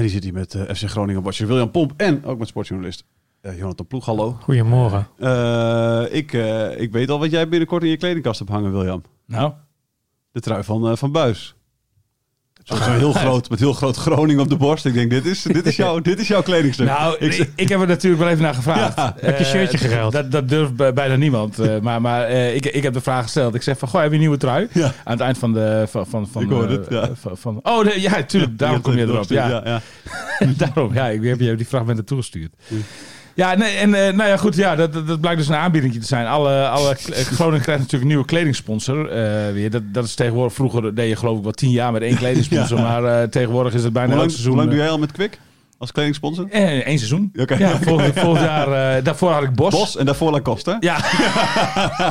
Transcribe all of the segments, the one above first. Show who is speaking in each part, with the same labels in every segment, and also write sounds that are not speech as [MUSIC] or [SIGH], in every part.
Speaker 1: En die zit hier met eh, FC Groningen watcher William Pomp en ook met sportjournalist eh, Jonathan Ploeg. Hallo.
Speaker 2: Goedemorgen.
Speaker 1: Eh, ik, eh, ik weet al wat jij binnenkort in je kledingkast hebt hangen, William.
Speaker 2: Nou,
Speaker 1: De trui van, eh, van Buis. Zo, zo heel groot, met heel groot Groningen op de borst. Ik denk, dit is, dit is, jouw, dit is jouw kledingstuk.
Speaker 3: Nou,
Speaker 1: ik,
Speaker 3: heb er natuurlijk wel even naar gevraagd.
Speaker 1: Ja.
Speaker 2: Heb je
Speaker 3: Eh,
Speaker 2: shirtje geruild?
Speaker 3: Dat, dat durft bij- bijna niemand. eh, maar maar eh, ik, ik heb de vraag gesteld. Ik zeg van, goh, heb je een nieuwe trui?
Speaker 1: Ja.
Speaker 3: Aan het eind van de... Van, van, van,
Speaker 1: Ik hoorde
Speaker 3: eh,
Speaker 1: het, ja.
Speaker 3: van, van- oh, de, ja, tuurlijk. Daarom kom je erop. Ja,
Speaker 1: ja, ja. [LAUGHS]
Speaker 3: daarom. Ja, ik heb je die fragmenten toegestuurd. Ja, nee, en eh, nou ja, goed, ja, dat, dat, dat blijkt dus een aanbieding te zijn. Alle, alle [LAUGHS] Groningen krijgt natuurlijk een nieuwe kledingsponsor eh, weer. Dat, dat is tegenwoordig, vroeger deed je geloof ik wel tien jaar met één [LAUGHS] kledingsponsor,
Speaker 1: Ja.
Speaker 3: maar eh, tegenwoordig is het bijna elk seizoen.
Speaker 1: hoe lang doe jij al met Kwik als kledingsponsor?
Speaker 3: eh, één seizoen. Ja, volgend, volgend jaar, eh, daarvoor had ik Bos.
Speaker 1: Bos en daarvoor Lacoste. hè?
Speaker 3: Ja,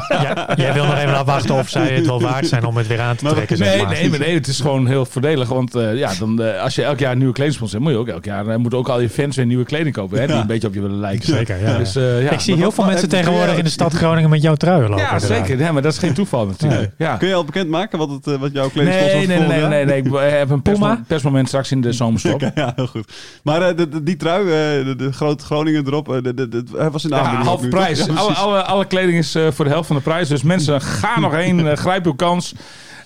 Speaker 2: Ja, jij wil nog even afwachten of zij het wel waard zijn om het weer aan te
Speaker 1: Maar-
Speaker 2: trekken. zeg
Speaker 3: nee,
Speaker 2: maar.
Speaker 3: nee, maar nee, het is gewoon heel voordelig. Want eh, ja, dan, eh, als je elk jaar een nieuwe kledingsponsor hebt, moet je ook elk jaar eh, moeten ook al je fans weer nieuwe kleding kopen. Hè, die
Speaker 1: Ja.
Speaker 3: een beetje op je willen lijken.
Speaker 2: Zeker, ja.
Speaker 3: Dus, eh, ja.
Speaker 2: ik zie heel veel mensen tegenwoordig in de stad Groningen met jouw trui lopen.
Speaker 3: Ja, zeker. Ja, maar dat is geen toeval natuurlijk. Ja.
Speaker 1: Kun je al bekendmaken wat, het, eh, wat jouw kledingsponsor
Speaker 3: Nee,
Speaker 1: voor
Speaker 3: nee, nee, nee,
Speaker 1: jaar?
Speaker 3: nee, Ik heb een persmoment straks in de zomerstop. [LAUGHS]
Speaker 1: Ja, heel goed. Maar eh, de, de- die trui, eh, de, de grote Groningen erop, eh, hij was in de
Speaker 3: Ja,
Speaker 1: nu,
Speaker 3: prijs.
Speaker 1: Ja,
Speaker 3: alle, alle, alle kleding is eh, voor de helft van de prijs. Dus mensen, [LAUGHS] ga nog heen. eh, grijp uw kans.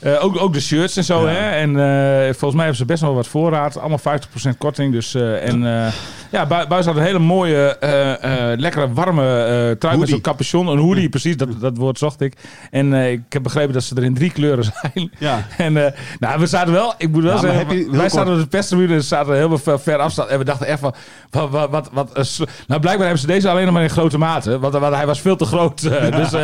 Speaker 3: Eh, ook, ook de shirts en zo.
Speaker 1: Ja.
Speaker 3: Hè? En eh, volgens mij hebben ze best wel wat voorraad. Allemaal 50% korting. Dus, eh, en ja, Bu- Buis had een hele mooie, lekkere, warme trui met zo'n capuchon. Een hoodie, precies. Dat, dat woord zocht ik. En ik heb begrepen dat ze er in drie kleuren [LAUGHS] zijn.
Speaker 1: Ja.
Speaker 3: En nou, we zaten wel, ik moet wel
Speaker 1: Ja,
Speaker 3: zeggen,
Speaker 1: je-
Speaker 3: wij zaten op de perstribune en zaten heel ver, ver afstand. En we dachten echt van, wat, wat, wat, nou blijkbaar hebben ze deze alleen nog maar in grote mate. Want, want hij was veel te groot. Dus [LAUGHS]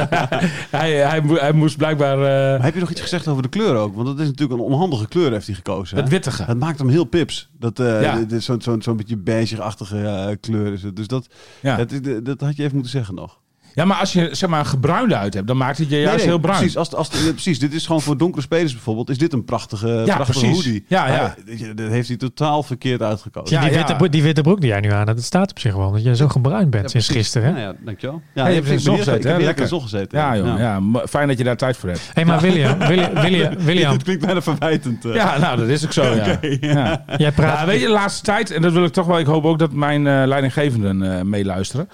Speaker 3: hij, hij, hij moest blijkbaar
Speaker 1: heb je nog iets gezegd over de kleur ook? Want dat is natuurlijk een onhandige kleur heeft hij gekozen. hè?
Speaker 3: het wittige.
Speaker 1: Het maakt hem heel pips. Dat, eh
Speaker 3: Ja.
Speaker 1: Zo'n zo'n zo'n beetje beige-achtige eh, kleur is het. Dus dat,
Speaker 3: Ja.
Speaker 1: dat, dat, dat had je even moeten zeggen nog.
Speaker 3: Ja, maar als je zeg maar een gebruinde uit hebt, dan maakt het je juist
Speaker 1: Nee, nee,
Speaker 3: heel bruin.
Speaker 1: Precies, als, als, ja, precies, dit is gewoon voor donkere spelers bijvoorbeeld. Is dit een prachtige,
Speaker 3: Ja,
Speaker 1: prachtige
Speaker 3: precies.
Speaker 1: hoodie.
Speaker 3: Ja, ja.
Speaker 1: Je, dat heeft hij totaal verkeerd uitgekozen.
Speaker 3: Ja,
Speaker 2: die,
Speaker 3: ja.
Speaker 2: witte, broek- die witte broek die jij nu aan hebt, dat staat op zich wel. Dat je zo gebruind bent
Speaker 1: Ja,
Speaker 2: sinds gisteren. Hè?
Speaker 1: Ja, ja, dankjewel. Ja,
Speaker 3: je hebt in zon gezeten,
Speaker 1: Ik heb lekker in zon gezeten.
Speaker 3: Ja, joh, ja. maar fijn dat je daar tijd voor hebt.
Speaker 2: hey, maar William, William, [LAUGHS] William, William
Speaker 1: Dit klinkt bijna verwijtend. eh.
Speaker 3: Ja, nou, dat is ook zo. [LAUGHS] Ja.
Speaker 1: Oké, ja.
Speaker 3: Ja.
Speaker 2: jij praat...
Speaker 3: Ja, weet je, de laatste tijd, en dat wil ik toch wel, ik hoop ook dat mijn eh, leidinggevenden eh, meeluisteren.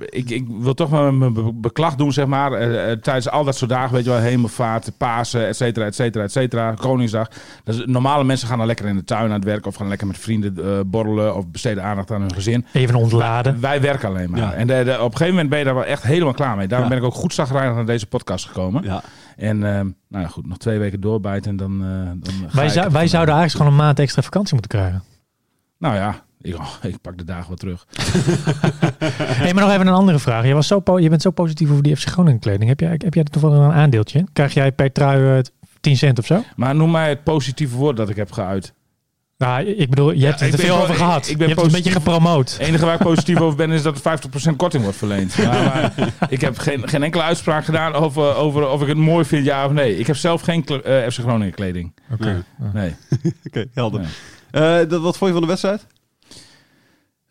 Speaker 3: Eh, ik, ik wil toch wel mijn be- beklag doen, zeg maar, eh, eh, tijdens al dat soort dagen, weet je wel, hemelvaart, Pasen, et cetera, et cetera, et cetera, Koningsdag. Dus normale mensen gaan dan lekker in de tuin aan het werk of gaan lekker met vrienden borrelen of besteden aandacht aan hun gezin.
Speaker 2: Even ontladen.
Speaker 3: Wij werken alleen maar.
Speaker 1: Ja.
Speaker 3: En de, de- op een gegeven moment ben je daar wel echt helemaal klaar mee. Daarom
Speaker 1: Ja.
Speaker 3: ben ik ook goed zagrijnig naar deze podcast gekomen.
Speaker 1: Ja.
Speaker 3: En eh, nou ja, goed, nog twee weken doorbijten en dan, eh dan
Speaker 2: Wij, zou- wij zouden eigenlijk gewoon een maand extra vakantie moeten krijgen.
Speaker 3: Nou ja, ik, oh, [LAUGHS] ik pak de dagen wat terug. [LAUGHS]
Speaker 2: hey, maar nog even een andere vraag. Je, was zo je bent zo positief over die FC Groningen kleding. Heb jij, heb jij er toch wel een aandeeltje in? Krijg jij per trui eh, 10 cent of zo?
Speaker 3: Maar noem mij het positieve woord dat ik heb geuit.
Speaker 2: Nou, ik bedoel, je hebt het er veel over gehad.
Speaker 3: ik ben
Speaker 2: je hebt het een beetje gepromoot.
Speaker 3: Het enige waar ik positief over ben is dat er 50% korting wordt verleend. [LAUGHS] Maar, maar ik heb geen, geen enkele uitspraak gedaan over, over of ik het mooi vind, ja of nee. Ik heb zelf geen kle- eh, FC Groningen kleding.
Speaker 2: Oké.
Speaker 3: Nee.
Speaker 1: Oké, helder.
Speaker 3: Nee.
Speaker 1: Eh, dat, wat vond je van de wedstrijd?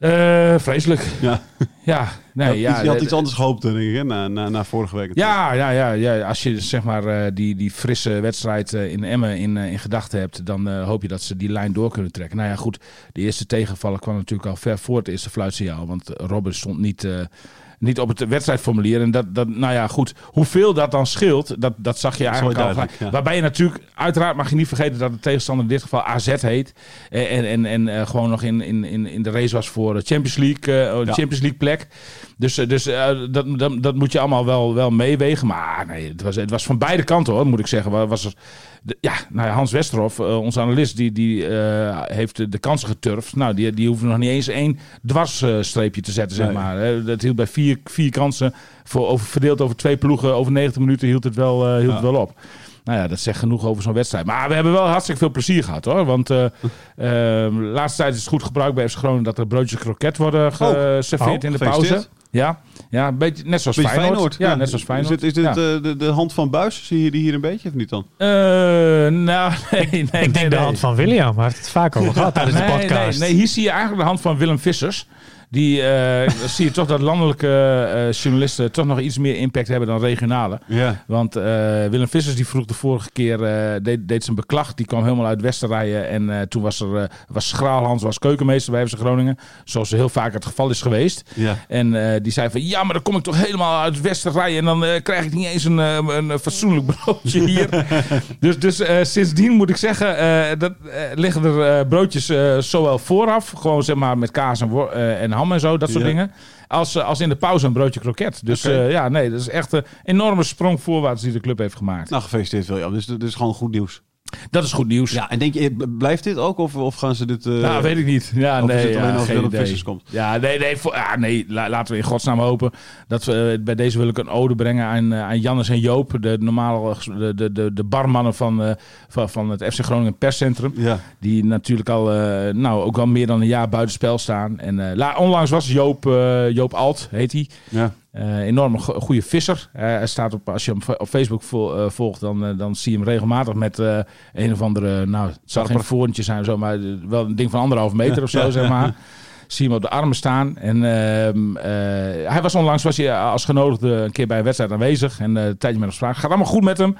Speaker 3: Eh, vreselijk.
Speaker 1: Ja.
Speaker 3: Ja, nee,
Speaker 1: je had,
Speaker 3: ja.
Speaker 1: iets, je had iets anders gehoopt, denk ik, hè, na, na, na vorige week.
Speaker 3: Ja, ja, ja, ja. Als je zeg maar eh, die, die frisse wedstrijd eh, in Emmen in, in gedachten hebt, dan hoop je dat ze die lijn door kunnen trekken. Nou ja, goed. De eerste tegenvaller kwam natuurlijk al ver voor het eerste fluitsignaal. Want Robben stond niet, niet op het wedstrijdformulier. En dat, dat, nou ja, goed. Hoeveel dat dan scheelt, dat, dat zag je eigenlijk al.
Speaker 1: ja.
Speaker 3: Waarbij je natuurlijk, uiteraard mag je niet vergeten dat de tegenstander in dit geval AZ heet. En, en, en, en eh, gewoon nog in, in, in, in de race was voor de Champions League, eh,
Speaker 1: Ja.
Speaker 3: Champions League plek. Dus, eh, dus eh, dat, dat, dat moet je allemaal wel, wel meewegen. Maar nee, het was, het was van beide kanten hoor, moet ik zeggen. Wa- Was er, de- ja, nou ja, Hans Westerhof, eh, onze analist, die, die eh, heeft de, kansen geturfd. Nou, die, die hoefde nog niet eens één dwarsstreepje te zetten, zeg
Speaker 1: Nee.
Speaker 3: maar. hè. Dat hield bij vier, vier kansen, voor, over, verdeeld over twee ploegen, over 90 minuten hield het wel, eh, hield
Speaker 1: Ja.
Speaker 3: het wel op. Nou ja, dat zegt genoeg over zo'n wedstrijd. Maar we hebben wel hartstikke veel plezier gehad hoor. Want de [LAUGHS] laatste tijd is het goed gebruikt bij FC Groningen dat er broodjes kroket worden geserveerd
Speaker 2: Oh,
Speaker 3: in de pauze. Ja, ja een beetje, net zoals
Speaker 1: Beetje
Speaker 3: Feyenoord.
Speaker 1: Feyenoord.
Speaker 3: Ja, net zoals Feyenoord.
Speaker 1: Is dit, is dit
Speaker 3: Ja.
Speaker 1: eh, de, de hand van Buis? Zie je die hier een beetje of niet dan?
Speaker 3: Eh, nou, [LAUGHS] nee, nee.
Speaker 2: Ik denk
Speaker 3: nee,
Speaker 2: de
Speaker 3: nee.
Speaker 2: hand van William. Hij heeft het vaak over [LAUGHS] gehad tijdens de podcast.
Speaker 3: Nee, nee, hier zie je eigenlijk de hand van Willem Vissers. Die eh, zie je toch dat landelijke eh, journalisten toch nog iets meer impact hebben dan regionale.
Speaker 1: Ja.
Speaker 3: Want eh, Willem Vissers die vroeg de vorige keer, deed, deed zijn beklag. Die kwam helemaal uit Westerrijen. En toen was er, was Schraalhans was keukenmeester bij FC Groningen. Zoals heel vaak het geval is geweest.
Speaker 1: Ja.
Speaker 3: En die zei van, ja, maar dan kom ik toch helemaal uit Westerrijen. En dan krijg ik niet eens een, een fatsoenlijk broodje [LAUGHS] hier. dus dus sindsdien moet ik zeggen, dat, liggen er broodjes zowel vooraf. Gewoon zeg maar met kaas en, en ham en zo, dat soort
Speaker 1: Ja.
Speaker 3: dingen. Als, eh, als in de pauze een broodje kroket. Dus eh, ja, nee, dat is echt een enorme sprong voorwaarts die de club heeft gemaakt.
Speaker 1: Nou, gefeliciteerd William. Dus dit is gewoon goed nieuws.
Speaker 3: Dat is goed nieuws.
Speaker 1: Ja, en denk je, eh, blijft dit ook? Of, of gaan ze dit... eh,
Speaker 3: Nou, weet ik niet. Ja,
Speaker 1: of
Speaker 3: nee, ja,
Speaker 1: als
Speaker 3: geen idee.
Speaker 1: Komt?
Speaker 3: Ja, nee, nee, voor, ja, nee la- laten we in godsnaam hopen. Dat we, eh, bij deze wil ik een ode brengen aan, aan Jannes en Joop. De, normale, de, de, de, de barmannen van, van, van het FC Groningen perscentrum.
Speaker 1: Ja.
Speaker 3: Die natuurlijk al, nou, ook al meer dan een jaar buitenspel staan. En la, onlangs was Joop, Joop Alt, heet hij.
Speaker 1: Ja.
Speaker 3: Eh enorme go- goede visser. Eh, hij staat op, als je hem op Facebook vol- eh, volgt, dan, eh, dan zie je hem regelmatig met eh, een of andere, nou, het zal geen voorntje zijn of zo, maar eh, wel een ding van anderhalf meter of zo, [LAUGHS]
Speaker 1: Ja.
Speaker 3: zeg maar. Zie je hem op de armen staan. En ehm, eh, hij was onlangs was hij als genodigde een keer bij een wedstrijd aanwezig. En eh, een tijdje met hem spraak. Gaat allemaal goed met hem.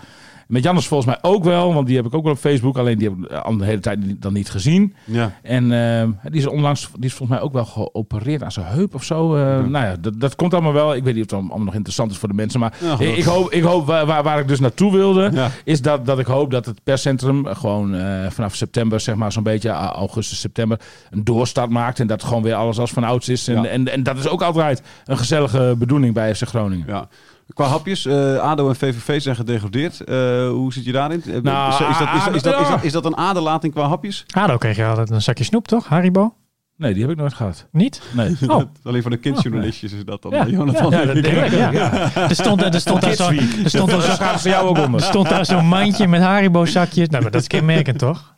Speaker 3: Met Jannes volgens mij ook wel, want die heb ik ook wel op Facebook. Alleen die heb ik al de hele tijd dan niet gezien.
Speaker 1: Ja.
Speaker 3: En ehm, die is onlangs, die is volgens mij ook wel geopereerd aan zijn heup of zo. Eh, Nou ja, dat, dat komt allemaal wel. Ik weet niet of het allemaal nog interessant is voor de mensen. Maar
Speaker 1: Ja,
Speaker 3: ik, ik hoop, ik hoop waar, waar, ik dus naartoe wilde, is dat, dat ik hoop dat het perscentrum gewoon eh, vanaf september, zeg maar zo'n beetje a- augustus, september, een doorstart maakt. En dat gewoon weer alles als van ouds is. En, en, en dat is ook altijd een gezellige bedoeling bij FC Groningen.
Speaker 1: Ja. Qua hapjes, eh, ADO en VVV zijn gedegradeerd. Eh, hoe zit je daarin? Eh,
Speaker 3: Nou,
Speaker 1: is, dat, is, dat, is, dat, is, dat, is,
Speaker 3: ja.
Speaker 1: dat, is dat een aderlating qua hapjes?
Speaker 2: Ado kreeg je altijd een zakje snoep, toch? Haribo?
Speaker 3: Nee, die heb ik nooit gehad.
Speaker 2: Niet?
Speaker 3: Nee.
Speaker 2: Oh, [LAUGHS]
Speaker 1: Alleen voor de kindjournalistjes is dat dan.
Speaker 2: Ja.
Speaker 1: Jonathan.
Speaker 3: Ja, dat denk ik. [LAUGHS]
Speaker 2: ja. Er stond, er stond daar zo- er stond daar
Speaker 3: Daar
Speaker 2: zo-
Speaker 3: gaat ze jou ook
Speaker 2: er
Speaker 3: onder.
Speaker 2: stond daar zo'n mandje met Haribo zakjes. Nou, maar dat is kenmerkend, toch?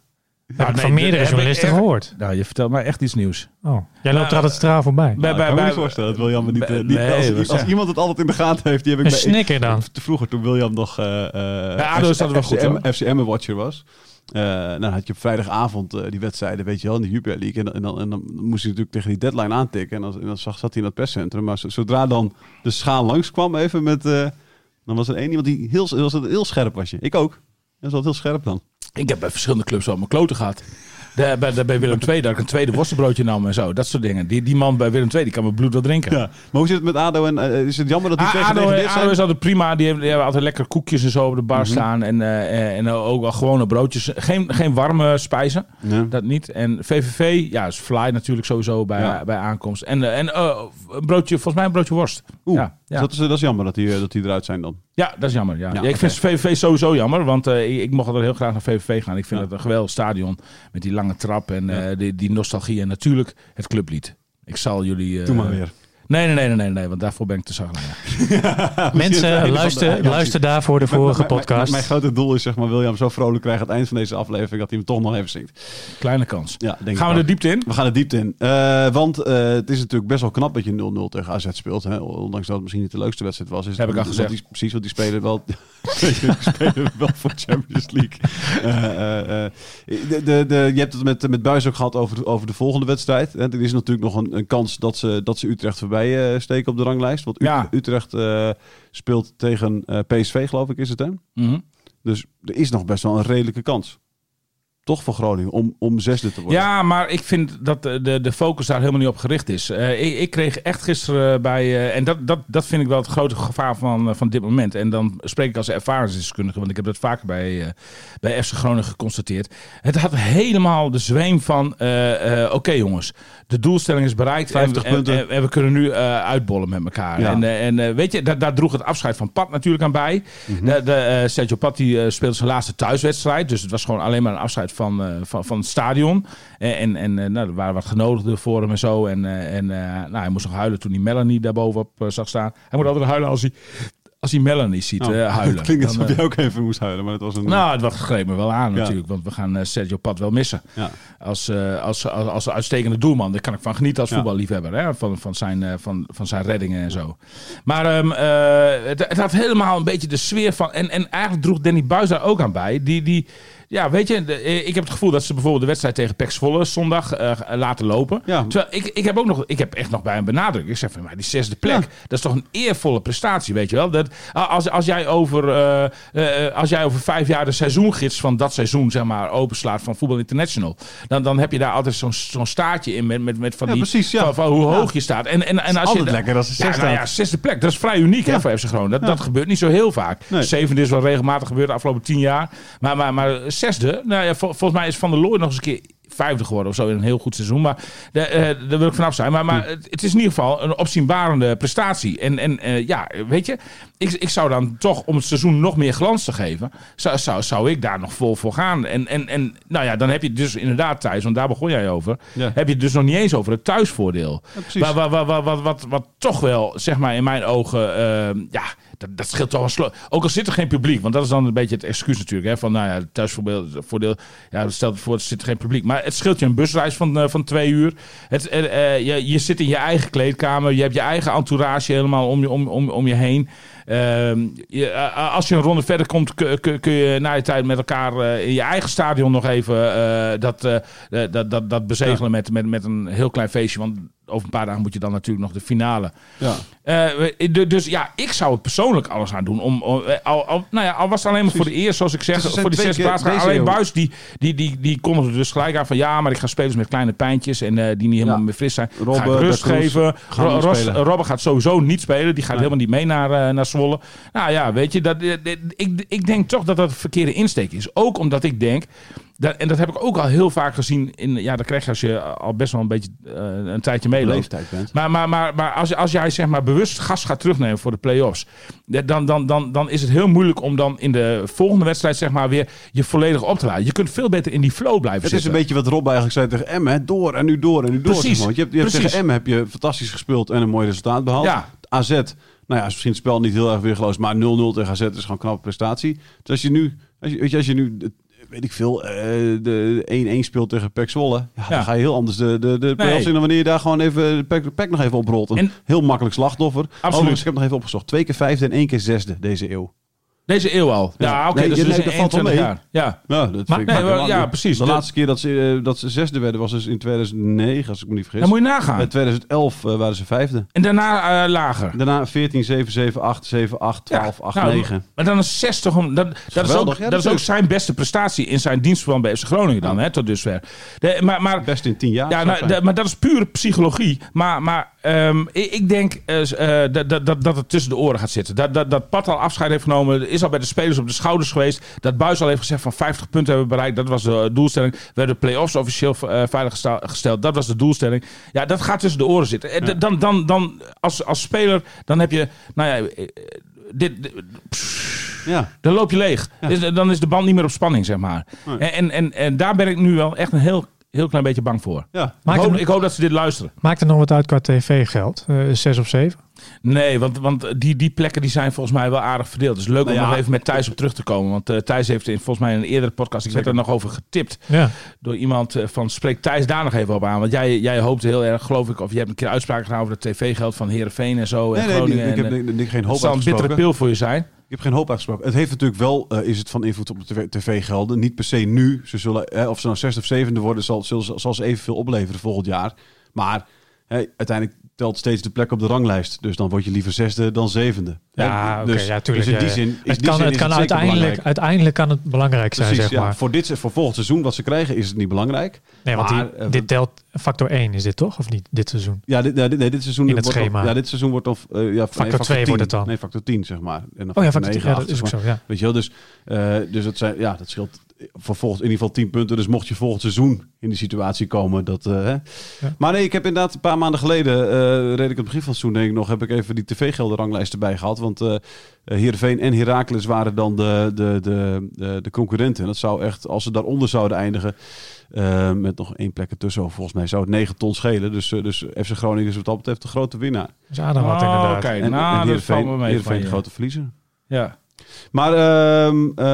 Speaker 2: Dat ik
Speaker 3: nee,
Speaker 2: van meerdere
Speaker 3: dat
Speaker 2: journalisten
Speaker 3: echt-
Speaker 2: gehoord.
Speaker 3: Nou, je vertelt mij echt iets nieuws.
Speaker 2: Oh, jij loopt er altijd straal voorbij.
Speaker 3: Bij,
Speaker 1: Nou, ik kan me niet voorstellen dat William het niet... eh, niet-
Speaker 3: Nee,
Speaker 1: als, iemand het altijd in de gaten heeft, die heb ik
Speaker 2: Een
Speaker 1: bij-
Speaker 2: snicker dan.
Speaker 1: Te vroeger, toen William nog eh eh
Speaker 3: dat wel goed.
Speaker 1: FCM-watcher was. Eh nou, dan had je op vrijdagavond eh, die wedstrijden, weet je wel, in de Jupiler League. En, dan- en, dan, en dan moest hij natuurlijk tegen die deadline aantikken. En dan, en dan zag, zat hij in het perscentrum. Maar zo- zodra dan de schaal langskwam even met... eh, dan was er één iemand die heel, was het heel scherp was je. Ik ook. Dat is altijd heel scherp dan.
Speaker 3: Ik heb bij verschillende clubs wel mijn kloten gehad. De, bij, Willem II, dat ik een tweede worstenbroodje nam en zo. Dat soort dingen. Die, die man bij Willem II, die kan mijn bloed wel drinken.
Speaker 1: Ja. Maar hoe zit het met ADO? En, eh, is het jammer dat die twee
Speaker 3: A- ADO, ADO is altijd prima. Die hebben, die hebben altijd lekker koekjes en zo op de bar
Speaker 1: Mhm.
Speaker 3: staan. En, eh, en ook wel gewone broodjes. Geen, geen warme spijzen.
Speaker 1: Ja.
Speaker 3: Dat niet. En VVV, ja, is fly natuurlijk sowieso bij,
Speaker 1: Ja.
Speaker 3: bij aankomst. En, eh, en een broodje, volgens mij een broodje worst.
Speaker 1: Oeh,
Speaker 3: Ja,
Speaker 1: dus dat, is, dat is jammer dat die, dat die eruit zijn dan.
Speaker 3: Ja, dat is jammer. Ja.
Speaker 1: Ja,
Speaker 3: Ja, ik vind
Speaker 1: oké.
Speaker 3: VVV sowieso jammer, want eh, ik, mocht altijd heel graag naar VVV gaan. Ik vind
Speaker 1: Ja.
Speaker 3: het een geweldig stadion met die lange trap en eh, die, die nostalgie en natuurlijk het clublied. Ik zal jullie... eh,
Speaker 1: Doe maar weer.
Speaker 3: Nee, nee, nee, nee, nee, nee, want daarvoor ben ik te zagrijnig. [LAUGHS]
Speaker 2: Mensen, luister, luister daarvoor de vorige
Speaker 1: Mijn- mijn-
Speaker 2: podcast.
Speaker 1: Mijn, grote doel is zeg maar William zo vrolijk krijgen aan het eind van deze aflevering dat hij hem toch nog even zingt.
Speaker 3: Kleine kans.
Speaker 1: Ja, denk
Speaker 3: Gaan
Speaker 1: ik
Speaker 3: we
Speaker 1: ook.
Speaker 3: de diepte in?
Speaker 1: We gaan de diepte in. Eh, want eh, het is natuurlijk best wel knap dat je 0-0 tegen AZ speelt. Hè? Ondanks dat het misschien niet de leukste wedstrijd was. Is
Speaker 3: Heb ik al gezegd.
Speaker 1: Die, precies, want die spelen wel, [LAUGHS] die spelen wel voor Champions League. Eh, eh, eh, de, de, de, je hebt het met, met Buis ook gehad over de, over de volgende wedstrijd. Hè? Er is natuurlijk nog een, een kans dat ze, dat ze Utrecht voorbij eh, steken op de ranglijst. Want
Speaker 3: Ja.
Speaker 1: Utrecht eh, speelt tegen eh, PSV, geloof ik, is het hè?
Speaker 3: Mhm.
Speaker 1: Dus er is nog best wel een redelijke kans. Toch voor Groningen, om, om zesde te worden.
Speaker 3: Ja, maar ik vind dat de, de, de focus daar helemaal niet op gericht is. Eh, ik, ik kreeg echt gisteren bij... eh, en dat, dat, dat vind ik wel het grote gevaar van, eh, van dit moment. En dan spreek ik als ervaringsdeskundige, want ik heb dat vaker bij, bij FC Groningen geconstateerd. Het had helemaal de zweem van... Oké jongens, de doelstelling is bereikt.
Speaker 1: 50
Speaker 3: en, en-
Speaker 1: punten.
Speaker 3: En, en we kunnen nu uitbollen met elkaar.
Speaker 1: Ja.
Speaker 3: En, en weet je, daar, daar droeg het afscheid van Pat natuurlijk aan bij. de, de, eh, Sergio Pat die, speelde zijn laatste thuiswedstrijd. Dus het was gewoon alleen maar een afscheid van, eh, van, van het stadion. En, en, en eh, nou, er waren wat genodigden voor hem en zo. En, eh, en eh, nou, hij moest nog huilen toen hij Melanie daarbovenop eh, zag staan. Hij moet altijd huilen als hij, als hij Melanie ziet eh, [LAUGHS] huilen.
Speaker 1: Het klinkt alsof
Speaker 3: eh,
Speaker 1: jij ook even moest huilen, maar het was een...
Speaker 3: nou, het was- greep me wel aan
Speaker 1: Ja.
Speaker 3: natuurlijk. Want we gaan eh, Sergio Pat wel missen.
Speaker 1: ja.
Speaker 3: Als, eh, als, als, als uitstekende doelman. Daar kan ik van genieten als
Speaker 1: Ja.
Speaker 3: voetballiefhebber. Hè? Van, van, zijn, eh, van, van zijn reddingen en zo. Maar ehm, eh, het, het had helemaal een beetje de sfeer van... En, en eigenlijk droeg Danny Buis daar ook aan bij. Die... die ja, weet je, de- eh, ik heb het gevoel dat ze bijvoorbeeld de wedstrijd tegen PEC Zwolle zondag eh, laten lopen.
Speaker 1: Ja.
Speaker 3: Terwijl ik, ik heb ook nog, ik heb echt nog bij hem benadrukt. Ik zeg van, maar die zesde plek,
Speaker 1: Ja.
Speaker 3: dat is toch een eervolle prestatie, weet je wel? Dat, als, als, jij over, eh, eh, als jij over vijf jaar de seizoengids van dat seizoen, zeg maar, openslaat van Voetbal International, dan, dan heb je daar altijd zo'n zo'n staartje in met, met, met van,
Speaker 1: Ja,
Speaker 3: die,
Speaker 1: precies, ja.
Speaker 3: van, van hoe hoog je staat. En, en, en als je
Speaker 1: altijd
Speaker 3: da-
Speaker 1: lekker als er
Speaker 3: ja,
Speaker 1: zes
Speaker 3: nou ja, zesde plek, dat is vrij uniek hè, voor FC Groningen. Dat, dat gebeurt niet zo heel vaak.
Speaker 1: Nee.
Speaker 3: Zevende is wel regelmatig gebeurd de afgelopen tien jaar. Maar, maar, maar zesde, nou ja, vol- volgens mij is Van der Looy nog eens een keer vijfde geworden of zo in een heel goed seizoen. Maar de, eh, daar wil ik vanaf zijn. Maar, maar het, het is in ieder geval een opzienbarende prestatie. En, en eh, ja, weet je, ik, ik zou dan toch om het seizoen nog meer glans te geven, zou, zou, zou ik daar nog vol voor gaan. En, en, en nou ja, dan heb je dus inderdaad, Thijs, want daar begon jij over,
Speaker 1: Ja.
Speaker 3: heb je het dus nog niet eens over het thuisvoordeel.
Speaker 1: Ja, precies.
Speaker 3: Wat, wat, wat, wat, wat, wat, wat toch wel, zeg maar, in mijn ogen, eh, ja, dat, dat scheelt toch slo- Ook al zit er geen publiek, want dat is dan een beetje het excuus natuurlijk. Hè, van, nou ja, thuisvoordeel, voordeel, ja, stel voor, er zit geen publiek. Maar het scheelt je een busreis van, eh, van twee uur. Het, eh, eh, je, je zit in je eigen kleedkamer, je hebt je eigen entourage helemaal om je, om, om, om je heen. Ehm, je, eh, als je een ronde verder komt, kun, je na je tijd met elkaar eh, in je eigen stadion nog even eh, dat, eh, dat, dat, dat bezegelen met, met, met een heel klein feestje. Want over een paar dagen moet je dan natuurlijk nog de finale.
Speaker 1: Ja.
Speaker 3: Du- dus ja, ik zou het persoonlijk alles aan doen. Om, om- al, al, nou ja, al was het alleen maar voor de eerste, zoals ik zeg,
Speaker 1: Dus
Speaker 3: voor die
Speaker 1: twee
Speaker 3: zesde
Speaker 1: keer
Speaker 3: plaats.
Speaker 1: deze
Speaker 3: Alleen. Buis, die, die, die, die kondigde dus gelijk aan van ja, maar ik ga spelers met kleine pijntjes en die niet helemaal
Speaker 1: Ja.
Speaker 3: meer fris zijn.
Speaker 1: Robben,
Speaker 3: ga ik rust geven. Ros-. Robben gaat sowieso niet spelen. Die gaat helemaal niet mee naar, eh, naar Zwolle. Nou ja, weet je, dat, eh, eh, ik, ik denk toch dat dat een verkeerde insteek is. Ook omdat ik denk, dat, en dat heb ik ook al heel vaak gezien, in, ja, dat krijg je als je al best wel een beetje eh, een tijdje
Speaker 1: bent.
Speaker 3: Maar, maar, maar, maar als, als jij zeg maar bewust gas gaat terugnemen voor de play-offs, dan, dan, dan, dan is het heel moeilijk om dan in de volgende wedstrijd zeg maar weer je volledig op te laden. Je kunt veel beter in die flow blijven
Speaker 1: Het is een beetje wat Rob eigenlijk zei tegen Emmen. Door en nu door en nu door.
Speaker 3: Precies,
Speaker 1: zeg maar. Want je hebt, je hebt tegen Emmen heb je fantastisch gespeeld en een mooi resultaat behaald.
Speaker 3: Ja.
Speaker 1: AZ, nou ja, is misschien het spel niet heel erg weergeloos, maar 0-0 tegen AZ is gewoon een knappe prestatie. Dus als je nu, als je, weet je, als je nu, weet ik veel, eh, de 1-1 speelt tegen PEC Zwolle, ja,
Speaker 3: Ja.
Speaker 1: dan ga je heel anders de, de, de in dan wanneer je daar gewoon even de PEC nog even oprolt. Een
Speaker 3: En-
Speaker 1: heel makkelijk slachtoffer. Overigens, ik heb nog even opgezocht. Twee keer vijfde en één keer zesde deze eeuw.
Speaker 3: Deze eeuw al. Ja,
Speaker 1: Ja.
Speaker 3: oké,
Speaker 1: Nee,
Speaker 3: dus,
Speaker 1: nee,
Speaker 3: dus
Speaker 1: dat
Speaker 3: in
Speaker 1: valt wel
Speaker 3: 21
Speaker 1: mee.
Speaker 3: jaar. Ja.
Speaker 1: Ja, dat
Speaker 2: Maar-
Speaker 3: nee,
Speaker 1: wel-
Speaker 3: ja, precies.
Speaker 1: De,
Speaker 3: De-
Speaker 1: laatste keer dat ze, eh, dat ze zesde werden was dus in 2009, als ik me niet vergis.
Speaker 3: Dan moet je nagaan.
Speaker 1: In 2011 eh, waren ze vijfde.
Speaker 3: En daarna eh, lager.
Speaker 1: Daarna 14, 7, 7, 8, 7, 8, 12, 8,
Speaker 3: nou,
Speaker 1: 9.
Speaker 3: Maar dan is 60. om- Dat, dat, is ook,
Speaker 1: ja,
Speaker 3: dat
Speaker 1: dat
Speaker 3: is ook zijn beste prestatie in zijn dienstverband bij FC Groningen dan, hè, tot dusver. De, maar, maar,
Speaker 1: Best in 10 jaar.
Speaker 3: ja, nou, de- maar dat is pure psychologie. Maar, maar ehm, ik, ik denk dat, dat, dat, dat het tussen de oren gaat zitten. Dat, dat, dat Pat al afscheid heeft genomen. Is al bij de spelers op de schouders geweest. Dat Buis al heeft gezegd van 50 punten hebben we bereikt. Dat was de doelstelling. We hebben de play-offs officieel eh, veilig gesteld. Dat was de doelstelling. Ja, dat gaat tussen de oren zitten. En d- Dan, dan, dan als, als speler, dan heb je... Nou ja, eh, dit, dit-
Speaker 1: ja.
Speaker 3: dan loop je leeg. Dus, eh, dan is de band niet meer op spanning, zeg maar.
Speaker 1: Nee.
Speaker 3: En, en, en, daar ben ik nu wel echt een heel, heel klein beetje bang voor.
Speaker 1: Ja.
Speaker 3: Ik hoop, ik hoop dat ze dit luisteren.
Speaker 2: maakt er nog wat uit qua tv-geld? Eh, zes of zeven?
Speaker 3: Nee, want, want die, die plekken die zijn volgens mij wel aardig verdeeld. Dus leuk om
Speaker 1: Nou ja.
Speaker 3: nog even met Thijs op terug te komen. Want eh, Thijs heeft in, volgens mij in een eerdere podcast... Ik werd er nog over getipt
Speaker 2: Ja.
Speaker 3: door iemand eh, van... Spreek Thijs daar nog even op aan. Want jij, jij hoopte heel erg, geloof ik... Of je hebt een keer uitspraken gedaan over het tv-geld van Heerenveen en zo.
Speaker 1: Nee,
Speaker 3: en
Speaker 1: nee,
Speaker 3: Groningen.
Speaker 1: ik heb
Speaker 3: en, eh,
Speaker 1: ik, ik, geen
Speaker 3: het
Speaker 1: hoop
Speaker 3: zal een bittere pil voor je zijn.
Speaker 1: Ik heb geen hoop uitgesproken. Het heeft natuurlijk wel, is het van invloed op de tv-gelden. Niet per se nu. Ze zullen, eh, of ze nou zesde of zevende worden, zal, zullen, zal ze evenveel opleveren volgend jaar. Maar hè, uiteindelijk, telt steeds de plek op de ranglijst. Dus dan word je liever zesde dan zevende.
Speaker 2: Ja,
Speaker 1: Hè?
Speaker 2: oké, ja, tuurlijk,
Speaker 1: Dus in die zin,
Speaker 2: het
Speaker 1: die
Speaker 2: kan,
Speaker 1: zin
Speaker 2: het kan uiteindelijk,
Speaker 1: belangrijk.
Speaker 2: uiteindelijk kan het belangrijk zijn,
Speaker 1: Precies,
Speaker 2: zeg
Speaker 1: ja.
Speaker 2: maar.
Speaker 1: Voor, dit, voor volgend seizoen wat ze krijgen is het niet belangrijk.
Speaker 2: Nee, want
Speaker 1: Maar,
Speaker 2: die,
Speaker 1: eh,
Speaker 2: dit telt factor 1 is dit toch? Of niet? Dit seizoen.
Speaker 1: Ja, dit, nee, dit, seizoen
Speaker 2: In het
Speaker 1: wordt
Speaker 2: schema.
Speaker 1: Ja, dit seizoen wordt of eh, ja,
Speaker 2: Factor 2
Speaker 1: 10.
Speaker 2: wordt het dan.
Speaker 1: Nee, factor 10 zeg maar. En dan
Speaker 2: Oh ja,
Speaker 1: factor
Speaker 2: factor 10.
Speaker 1: 9,
Speaker 2: Ja, dat
Speaker 1: 8,
Speaker 2: is ook
Speaker 1: zeg
Speaker 2: zo, ja.
Speaker 1: Weet je wel, dus, eh, dus dat, zijn, ja, dat scheelt voor volgend, in ieder geval 10 punten. Dus mocht je volgend seizoen in die situatie komen. Dat, eh, hè. Maar nee, ik heb inderdaad een paar maanden geleden, eh reed ik het begin van het seizoen denk ik nog, heb ik even die tv-gelden ranglijst erbij gehad. Want eh eh, Heerenveen en Heracles waren dan de, de, de, de, de concurrenten. En dat zou echt, als ze daaronder zouden eindigen, met nog één plek ertussen, volgens mij zou het 9 ton schelen. Dus, dus FC Groningen is wat dat betreft de grote winnaar.
Speaker 2: Dus Adam had
Speaker 3: Oh,
Speaker 2: inderdaad.
Speaker 3: oké.
Speaker 1: En,
Speaker 3: nou,
Speaker 1: en
Speaker 3: dat valt me
Speaker 1: Heerenveen,
Speaker 3: mee
Speaker 1: Heerenveen
Speaker 3: van
Speaker 1: de
Speaker 3: je.
Speaker 1: grote verliezer.
Speaker 3: Ja,
Speaker 1: Maar ehm, eh,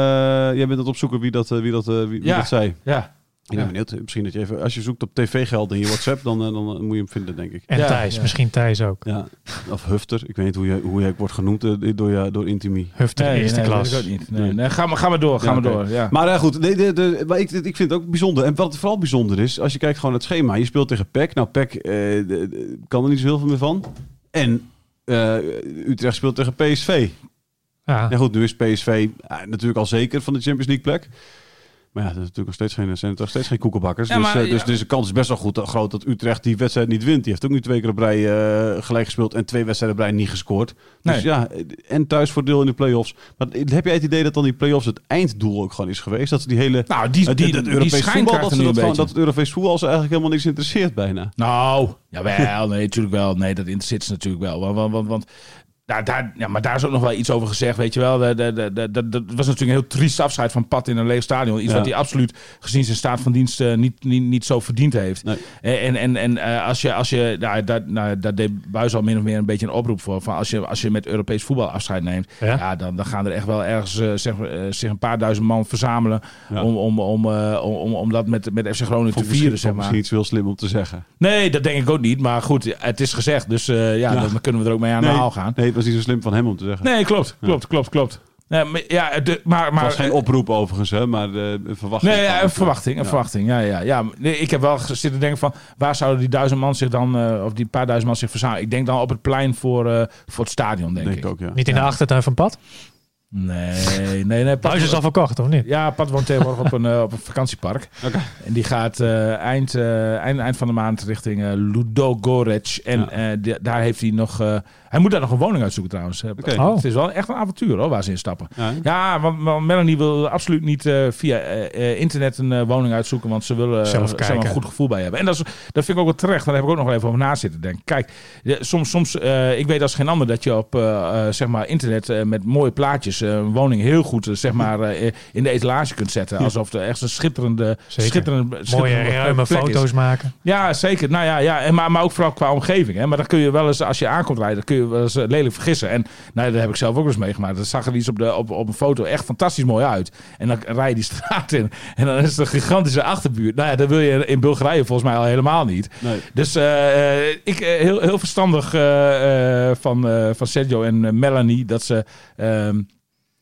Speaker 1: jij bent aan het opzoeken wie dat, eh, wie dat, eh, wie, wie
Speaker 3: Ja.
Speaker 1: dat zei.
Speaker 3: ja.
Speaker 1: Ik ben benieuwd. Misschien dat je even, als je zoekt op tv-geld in je WhatsApp, dan, dan moet je hem vinden, denk ik.
Speaker 2: En
Speaker 3: Ja,
Speaker 2: Thijs,
Speaker 3: ja.
Speaker 2: misschien Thijs ook.
Speaker 1: Ja. Of Hufter. Ik weet niet hoe je, hoe wordt genoemd door, je, door Intimi.
Speaker 2: Hufter,
Speaker 3: Nee,
Speaker 2: eerste
Speaker 3: nee,
Speaker 2: klas.
Speaker 3: weet ik ook niet. Nee,
Speaker 1: Nee.
Speaker 3: nee, ga, maar, ga maar door, ga
Speaker 1: Ja,
Speaker 3: maar door. Ja.
Speaker 1: Maar eh, goed, de, de, de, maar ik, ik vind het ook bijzonder. En wat vooral bijzonder is, als je kijkt gewoon naar het schema. Je speelt tegen PEC. Nou, PEC eh, kan er niet zo heel veel meer van. En eh, Utrecht speelt tegen PSV.
Speaker 2: Ja.
Speaker 1: Ja goed, nu is PSV eh, natuurlijk al zeker van de Champions League plek. Maar ja, dat is natuurlijk nog steeds geen, zijn nog steeds geen koekenbakkers.
Speaker 3: Ja,
Speaker 1: dus,
Speaker 3: maar,
Speaker 1: eh, dus,
Speaker 3: ja.
Speaker 1: dus de kans is best wel goed, groot dat Utrecht die wedstrijd niet wint. Die heeft ook nu twee keer op rij eh, gelijk gespeeld en twee wedstrijden op rij niet gescoord. Dus
Speaker 3: Nee.
Speaker 1: ja, en thuisvoordeel in de play-offs. Maar heb jij het idee dat dan die play-offs het einddoel ook gewoon is geweest? Dat ze die hele...
Speaker 3: Nou, die,
Speaker 1: eh,
Speaker 3: die,
Speaker 1: die, Europees voetbal, dat, ze dat, gewoon, dat het Europees voetbal ze eigenlijk helemaal niks interesseert bijna.
Speaker 3: Nou, jawel, nee, natuurlijk wel. Nee, dat interesseert ze natuurlijk wel. Want, want, want, want daar, daar, ja, maar daar is ook nog wel iets over gezegd, weet je wel. De, de, de, de, de- dat was natuurlijk een heel triest afscheid van Pat in een leeg stadion. Iets
Speaker 1: Ja.
Speaker 3: wat hij absoluut gezien zijn staat van dienst eh, niet, niet, niet zo verdiend heeft.
Speaker 1: Nee.
Speaker 3: En, en, en eh, als je, als je nou, daar, nou, daar deed Buis al min of meer een beetje een oproep voor. Van als, je, als je met Europees voetbal afscheid neemt,
Speaker 2: Ja.
Speaker 3: ja. dan, dan gaan er echt wel ergens eh, zeg, eh, zich een paar duizend man verzamelen.
Speaker 1: Ja.
Speaker 3: Om, om, om, eh, om, om, dat met, met FC Groningen te vieren, zeg maar.
Speaker 1: misschien iets heel slim om te zeggen.
Speaker 3: Nee, dat denk ik ook niet. Maar goed, het is gezegd. Dus eh, ja, dan kunnen we er ook mee aan de haal gaan.
Speaker 1: nee, het was niet zo slim van hem om te zeggen.
Speaker 3: Nee, klopt. Klopt, klopt, klopt. Nee, maar, ja, de, maar,
Speaker 1: het
Speaker 3: maar,
Speaker 1: was geen oproep overigens, hè, maar een verwachting.
Speaker 3: Nee, ja, een verwachting. Een
Speaker 1: Ja.
Speaker 3: verwachting. Ja, ja, ja. Nee, ik heb wel zitten denken van waar zouden die duizend man zich dan, eh, of die paar duizend man zich verzamelen? Ik denk dan op het plein voor, eh, voor het stadion, denk,
Speaker 1: Denk
Speaker 3: ik.
Speaker 1: ik ook, ja.
Speaker 2: Niet in de achtertuin van Pad?
Speaker 3: Nee, nee, nee. Pat-
Speaker 2: Huis is al verkocht, of niet?
Speaker 3: Ja, Pat woont tegenwoordig op een, eh, op een vakantiepark.
Speaker 1: Oké.
Speaker 3: En die gaat eh, eind, eh, eind, eind van de maand richting eh Ludogorets. En
Speaker 1: Ja.
Speaker 3: eh, die- daar heeft hij nog... eh, hij moet daar nog een woning uitzoeken trouwens.
Speaker 1: Oké.
Speaker 2: Oh.
Speaker 3: Het is wel echt een avontuur hoor, waar ze in stappen.
Speaker 1: Ja,
Speaker 3: want, want Melanie wil absoluut niet eh, via internet een woning uitzoeken. Want ze willen
Speaker 2: Zelf
Speaker 3: uh, er een goed gevoel bij hebben. En dat, is, dat vind ik ook wel terecht. Daar heb ik ook nog wel even over na zitten denken. Kijk, soms, soms eh, ik weet als geen ander dat je op zeg maar internet eh, met mooie plaatjes eh, een woning heel goed eh, zeg maar, eh, in de etalage kunt zetten. Alsof er echt een schitterende,
Speaker 2: Zeker.
Speaker 3: schitterende,
Speaker 2: Mooie
Speaker 3: schitterende
Speaker 2: ruime
Speaker 3: is.
Speaker 2: foto's maken.
Speaker 3: Ja, zeker. Nou ja, ja. En maar, maar ook vooral qua omgeving. Hè. Maar dan kun je wel eens, als je aankomt rijden, kun je wel eens lelijk vergissen. En nou, ja, dat heb ik zelf ook eens meegemaakt. Dat zag er iets op, de, op, op een foto echt fantastisch mooi uit. En dan rij je die straat in. En dan is het een gigantische achterbuurt. Nou ja, dat wil je in Bulgarije volgens mij al helemaal niet.
Speaker 1: Nee.
Speaker 3: Dus ik, heel, heel verstandig eh, eh, van, eh, van Sergio en Melanie dat ze.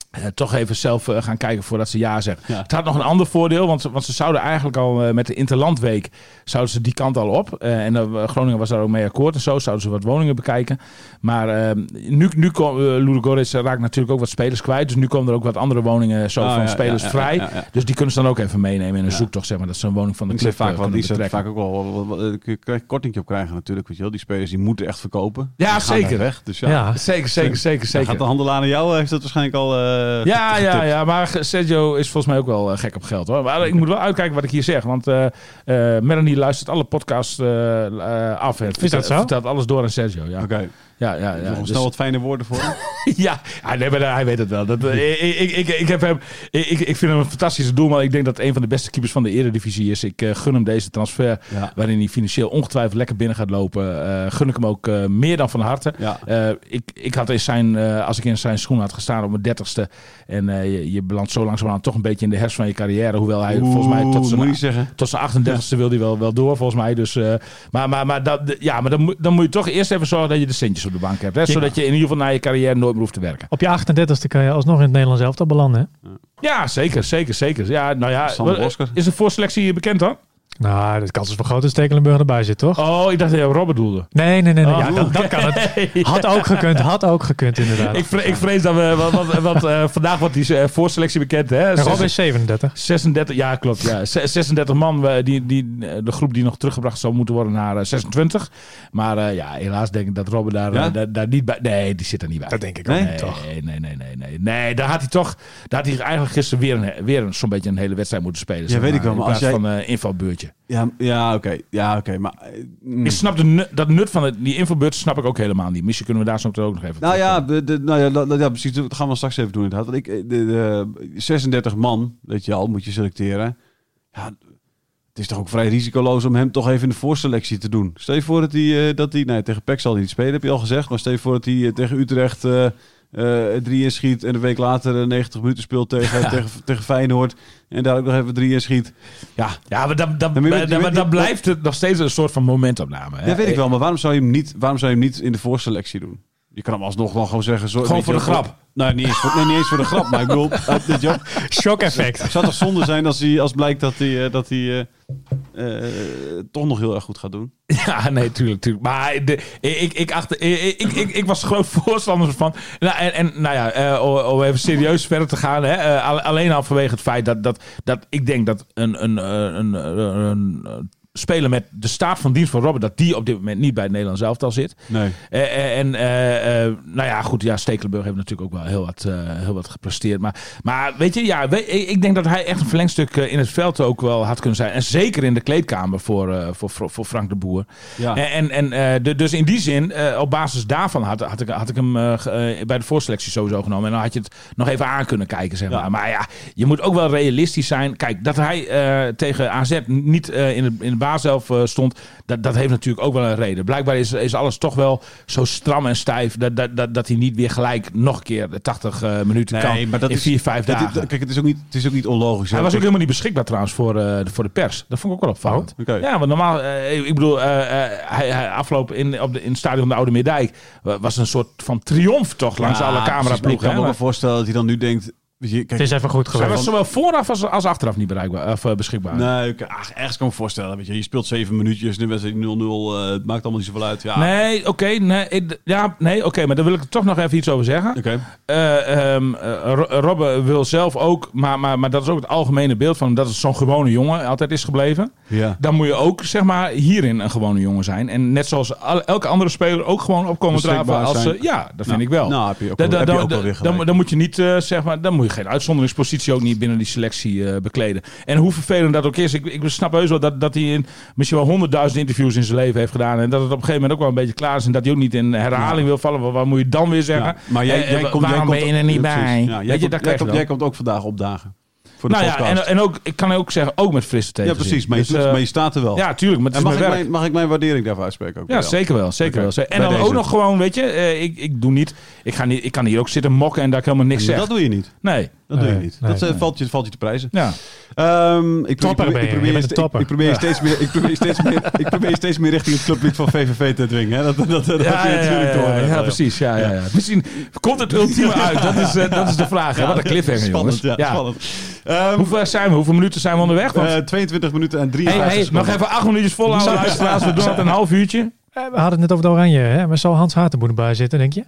Speaker 3: Eh, toch even zelf eh, gaan kijken voordat ze ja zeggen.
Speaker 1: Ja.
Speaker 3: Het had nog een ander voordeel, want, ze- want ze zouden eigenlijk al eh, met de Interlandweek zouden ze die kant al op. Eh, en Groningen was daar ook mee akkoord en zo. Zouden ze wat woningen bekijken. Maar nu, nu komt uh, Ludogorets raakt natuurlijk ook wat spelers kwijt. Dus nu komen er ook wat andere woningen zo
Speaker 1: Ah,
Speaker 3: van
Speaker 1: ja,
Speaker 3: spelers
Speaker 1: ja, ja,
Speaker 3: vrij.
Speaker 1: ja, ja.
Speaker 3: Dus die kunnen ze dan ook even meenemen in een
Speaker 1: Ja.
Speaker 3: zoektocht. Zeg maar, dat ze een woning van de club
Speaker 1: vaak, wel, die
Speaker 3: betrekken.
Speaker 1: vaak ook wel, een kortingje op krijgen natuurlijk. Weet je wel. Die spelers die moeten echt verkopen.
Speaker 3: Ja, zeker.
Speaker 1: Weg, dus ja,
Speaker 2: Ja.
Speaker 3: Zeker, zeker, zeker,
Speaker 1: Dan
Speaker 3: zeker.
Speaker 1: gaat de handelaar aan jou, heeft dat waarschijnlijk al eh,
Speaker 3: Ja,
Speaker 1: getipt.
Speaker 3: ja, ja, maar Sergio is volgens mij ook wel eh, gek op geld hoor. Maar ik moet wel uitkijken wat ik hier zeg. Want eh eh, Melanie luistert alle podcasts eh, eh, af. Het vertelt,
Speaker 2: zo?
Speaker 3: vertelt alles door aan Sergio. Ja,
Speaker 1: Oké,
Speaker 3: ja, ja.
Speaker 1: ja,
Speaker 3: ja, dus-
Speaker 1: snel wat fijne woorden voor [LAUGHS]
Speaker 3: ja, nee, maar hij weet het wel. Dat, eh, ik, ik, ik, ik, heb hem, ik, ik vind hem een fantastische doelman. Ik denk dat hij een van de beste keepers van de Eredivisie is. Ik eh, gun hem deze transfer,
Speaker 1: Ja.
Speaker 3: waarin hij financieel ongetwijfeld lekker binnen gaat lopen. eh, gun ik hem ook eh, meer dan van harte.
Speaker 1: Ja.
Speaker 3: Eh, ik, ik had in zijn, eh, als ik in zijn schoen had gestaan op mijn dertigste. En eh, je, je belandt zo langzamerhand toch een beetje in de herfst van je carrière. Hoewel hij volgens mij tot zijn, tot zijn 38ste wil hij wel, wel door, volgens mij. Dus, eh, maar maar, maar, dat, ja, maar dan, moet- dan moet je toch eerst even zorgen dat je de centjes op de bank hebt. Hè, zodat je in ieder geval na je carrière nooit meer hoeft te werken.
Speaker 2: Op je 38ste kan je alsnog in het Nederlands elftal belanden. hè?
Speaker 3: Ja, zeker, zeker, zeker. Ja, nou ja,
Speaker 1: Bosker.
Speaker 3: is de voorselectie bekend dan?
Speaker 2: Nou, de kans is wel groot dat Stekelenburg erbij zit, toch?
Speaker 3: Oh, ik dacht dat je Robert doelde.
Speaker 2: Nee, nee, nee. nee.
Speaker 3: Oh,
Speaker 2: ja, dat, dat kan het. [LAUGHS] Had ook gekund, had ook gekund inderdaad.
Speaker 3: Ik, vre- ik vrees dat we... Want, want, want, eh, vandaag wordt die eh, voorselectie bekend, hè?
Speaker 2: En Rob is 37.
Speaker 3: 36, ja klopt. Ja. Ze- 36 man, die, die, eh, de groep die nog teruggebracht zou moeten worden naar eh, 26. Maar eh, ja, helaas denk ik dat Robben daar,
Speaker 1: Ja?
Speaker 3: daar, daar niet bij... Nee, die zit er niet bij.
Speaker 2: Dat denk ik
Speaker 1: Nee?
Speaker 2: ook
Speaker 3: Nee,
Speaker 2: niet, toch?
Speaker 3: nee, nee, nee, nee, nee. Nee, daar had hij toch... Daar had hij eigenlijk gisteren weer, een, weer een, zo'n beetje een hele wedstrijd moeten spelen.
Speaker 1: Ja,
Speaker 3: zeg
Speaker 1: weet ik wel,
Speaker 3: In
Speaker 1: maar als
Speaker 3: plaats
Speaker 1: jij-
Speaker 3: van eh
Speaker 1: Ja, ja oké. Ja, oké. maar... eh, mm.
Speaker 3: Ik snap de nu- dat nut van het, die invalbeurt snap ik ook helemaal niet. Misschien kunnen we daar zo meteen ook nog even
Speaker 1: Nou ja, de, de, nou ja, dat- ja, precies. Dat gaan we straks even doen inderdaad. Want ik, eh, de, de 36 man, weet je al, moet je selecteren. Ja, het is toch ook vrij risicoloos om hem toch even in de voorselectie te doen. Stel je voor dat hij, eh, dat hij nee, tegen PEC zal hij niet spelen, heb je al gezegd. Maar stel je voor dat hij tegen Utrecht eh eh, drie inschiet en een week later eh, 90 minuten speelt tegen, tegen, tegen Feyenoord. En daar ook nog even drie inschiet. Ja,
Speaker 3: Ja, maar dan, dan,
Speaker 1: Dan je-
Speaker 3: dan blijft het nog steeds een soort van momentopname. Hè?
Speaker 1: ja, weet ik wel. Maar waarom zou je hem niet, waarom zou je hem niet in de voorselectie doen? Je kan hem alsnog wel gewoon zeggen. Zo,
Speaker 3: Gewoon voor de grap.
Speaker 1: Nee, niet eens voor, nee, niet eens voor de grap. Maar ik bedoel, [LAUGHS]
Speaker 2: Shock effect.
Speaker 1: Het zou toch zonde zijn als, hij, als blijkt dat hij, eh, dat hij eh, eh, toch nog heel erg goed gaat doen. [LAUGHS]
Speaker 3: Ja, nee, tuurlijk, tuurlijk. Maar de, ik, ik, achter, ik, ik, ik, ik was groot [LAUGHS] voorstander van. Nou, en, en nou ja, om, even serieus verder te gaan. Hè, al- alleen al vanwege het feit dat, dat, dat ik denk dat een, een, een, een, een, een speler met de staat van dienst van Robert, dat die op dit moment niet bij het Nederlands elftal zit.
Speaker 1: Nee.
Speaker 3: Eh, eh, en eh, nou ja, goed, ja, Stekelenburg heeft natuurlijk ook wel heel wat, heel wat gepresteerd. Maar, maar weet je, ja, ik denk dat hij echt een verlengstuk in het veld ook wel had kunnen zijn. En zeker in de kleedkamer voor, voor, voor, voor Frank de Boer.
Speaker 1: Ja.
Speaker 3: En, en, de- dus in die zin, op basis daarvan had, had, ik, had ik hem bij de voorselectie sowieso genomen. En dan had je het nog even aan kunnen kijken, zeg maar.
Speaker 1: Ja.
Speaker 3: Maar ja, je moet ook wel realistisch zijn. Kijk, dat hij tegen AZ niet in, de, in de baaself eh, stond, dat, dat heeft natuurlijk ook wel een reden. Blijkbaar is, is alles toch wel zo stram en stijf dat, dat, dat, dat hij niet weer gelijk nog een keer de 80 eh, minuten
Speaker 1: Nee,
Speaker 3: kan
Speaker 1: maar dat
Speaker 3: in
Speaker 1: is-
Speaker 3: vier, vijf dagen.
Speaker 1: het- kijk, het is ook niet, het is ook niet onlogisch. hè.
Speaker 3: Hij was ook helemaal niet beschikbaar trouwens voor, eh, de, voor de pers. Dat vond ik ook wel opvallend.
Speaker 1: Oh.
Speaker 3: Ja, want normaal, ik bedoel, hij, hij afloop in, op de, in het stadion de Oude Meerdijk wa- was een soort van triomf toch langs
Speaker 1: ja,
Speaker 3: alle cameraploegen.
Speaker 1: Ik kan me
Speaker 3: hè.
Speaker 1: ook wel voorstellen dat hij dan nu denkt... Je, kijk,
Speaker 2: Het is even goed
Speaker 3: Hij was
Speaker 2: geweest.
Speaker 3: zowel vooraf als, als achteraf niet bereikbaar, of, eh, beschikbaar.
Speaker 1: Nee, ik- ach, ergens kan ik me voorstellen. Weet je, je speelt zeven minuutjes, nu wedstrijd 0-0. eh, het maakt allemaal niet zoveel uit. Ja,
Speaker 3: Nee, oké, nee, ja, nee, oké, maar daar wil ik er toch nog even iets over zeggen.
Speaker 1: Oké.
Speaker 3: Eh, ehm, eh, Ro- Robbe wil zelf ook, maar, maar, maar dat is ook het algemene beeld van hem, dat het zo'n gewone jongen altijd is gebleven.
Speaker 1: Ja.
Speaker 3: Dan moet je ook, zeg maar, hierin een gewone jongen zijn. En net zoals al- elke andere speler ook gewoon opkomen draven.
Speaker 1: Beschikbaar
Speaker 3: Als, ja, dat vind
Speaker 1: Nou,
Speaker 3: ik wel.
Speaker 1: Nou, heb je ook,
Speaker 3: Da-
Speaker 1: wel,
Speaker 3: da-
Speaker 1: heb je ook wel
Speaker 3: da-
Speaker 1: weer
Speaker 3: dan, dan moet je niet, zeg maar, dan moet je geen uitzonderingspositie ook niet binnen die selectie eh, bekleden. En hoe vervelend dat ook is, ik, ik snap heus wel dat, dat hij in, misschien wel honderdduizend interviews in zijn leven heeft gedaan. En dat het op een gegeven moment ook wel een beetje klaar is. En dat hij ook niet in herhaling wil vallen. Wat, wat moet je dan weer zeggen?
Speaker 1: Ja, maar jij,
Speaker 3: Eh,
Speaker 1: jij
Speaker 3: eh,
Speaker 1: komt, jij
Speaker 3: waarom
Speaker 1: komt,
Speaker 3: ben je er niet bij?
Speaker 1: Ja, jij,
Speaker 3: Weet je,
Speaker 1: komt, jij, komt, jij komt ook vandaag opdagen. Voor de
Speaker 3: Nou ja, en, en ook, ik kan ook zeggen, ook met frisse
Speaker 1: ja,
Speaker 3: tegenzin.
Speaker 1: precies. Maar je,
Speaker 3: Dus,
Speaker 1: doet,
Speaker 3: eh,
Speaker 1: maar je staat er wel.
Speaker 3: Ja, tuurlijk, maar het
Speaker 1: en
Speaker 3: is
Speaker 1: mag
Speaker 3: mijn
Speaker 1: ik, mijn, mag ik mijn waardering daarvoor uitspreken? Ook
Speaker 3: Ja, zeker wel. Zeker wel. En
Speaker 1: Bij
Speaker 3: dan
Speaker 1: deze.
Speaker 3: ook nog gewoon, weet je, eh, ik, ik doe niet, ik, ga niet, ik kan hier ook zitten mokken en dat ik helemaal niks
Speaker 1: Maar
Speaker 3: zeg.
Speaker 1: dat doe je niet.
Speaker 3: Nee.
Speaker 1: Dat doe je niet.
Speaker 2: nee,
Speaker 1: dat eh,
Speaker 2: nee.
Speaker 1: Valt, je, valt je te prijzen.
Speaker 3: Ja.
Speaker 1: Ehm, ik,
Speaker 2: Topper
Speaker 1: ik,
Speaker 2: je.
Speaker 1: probeer
Speaker 2: Je
Speaker 1: ste-. Ik probeer, steeds meer, ik, probeer steeds meer, ik probeer steeds meer richting het clublied van VVV te dwingen. Hè? Dat, dat, dat, dat
Speaker 3: Ja,
Speaker 1: heb je
Speaker 3: ja, ja,
Speaker 1: natuurlijk
Speaker 3: ja, precies. Ja, ja, ja. Misschien komt het ultieme [LAUGHS] uit. Dat is, eh, dat is de vraag. hè. Wat een cliffhanger,
Speaker 1: spannend,
Speaker 3: jongens.
Speaker 1: Ja, spannend. Ehm,
Speaker 3: Hoeveel zijn we? Hoeveel minuten zijn we onderweg? Want,
Speaker 1: eh, 22 minuten en
Speaker 3: hey,
Speaker 1: 53
Speaker 3: hey,
Speaker 1: seconden.
Speaker 3: nog even acht minuutjes volhouden, luisteraars. We doen het een half uurtje.
Speaker 2: Eh, We hadden het net over de oranje. Hè? Maar zal Hans Hatenboer erbij zitten, denk je?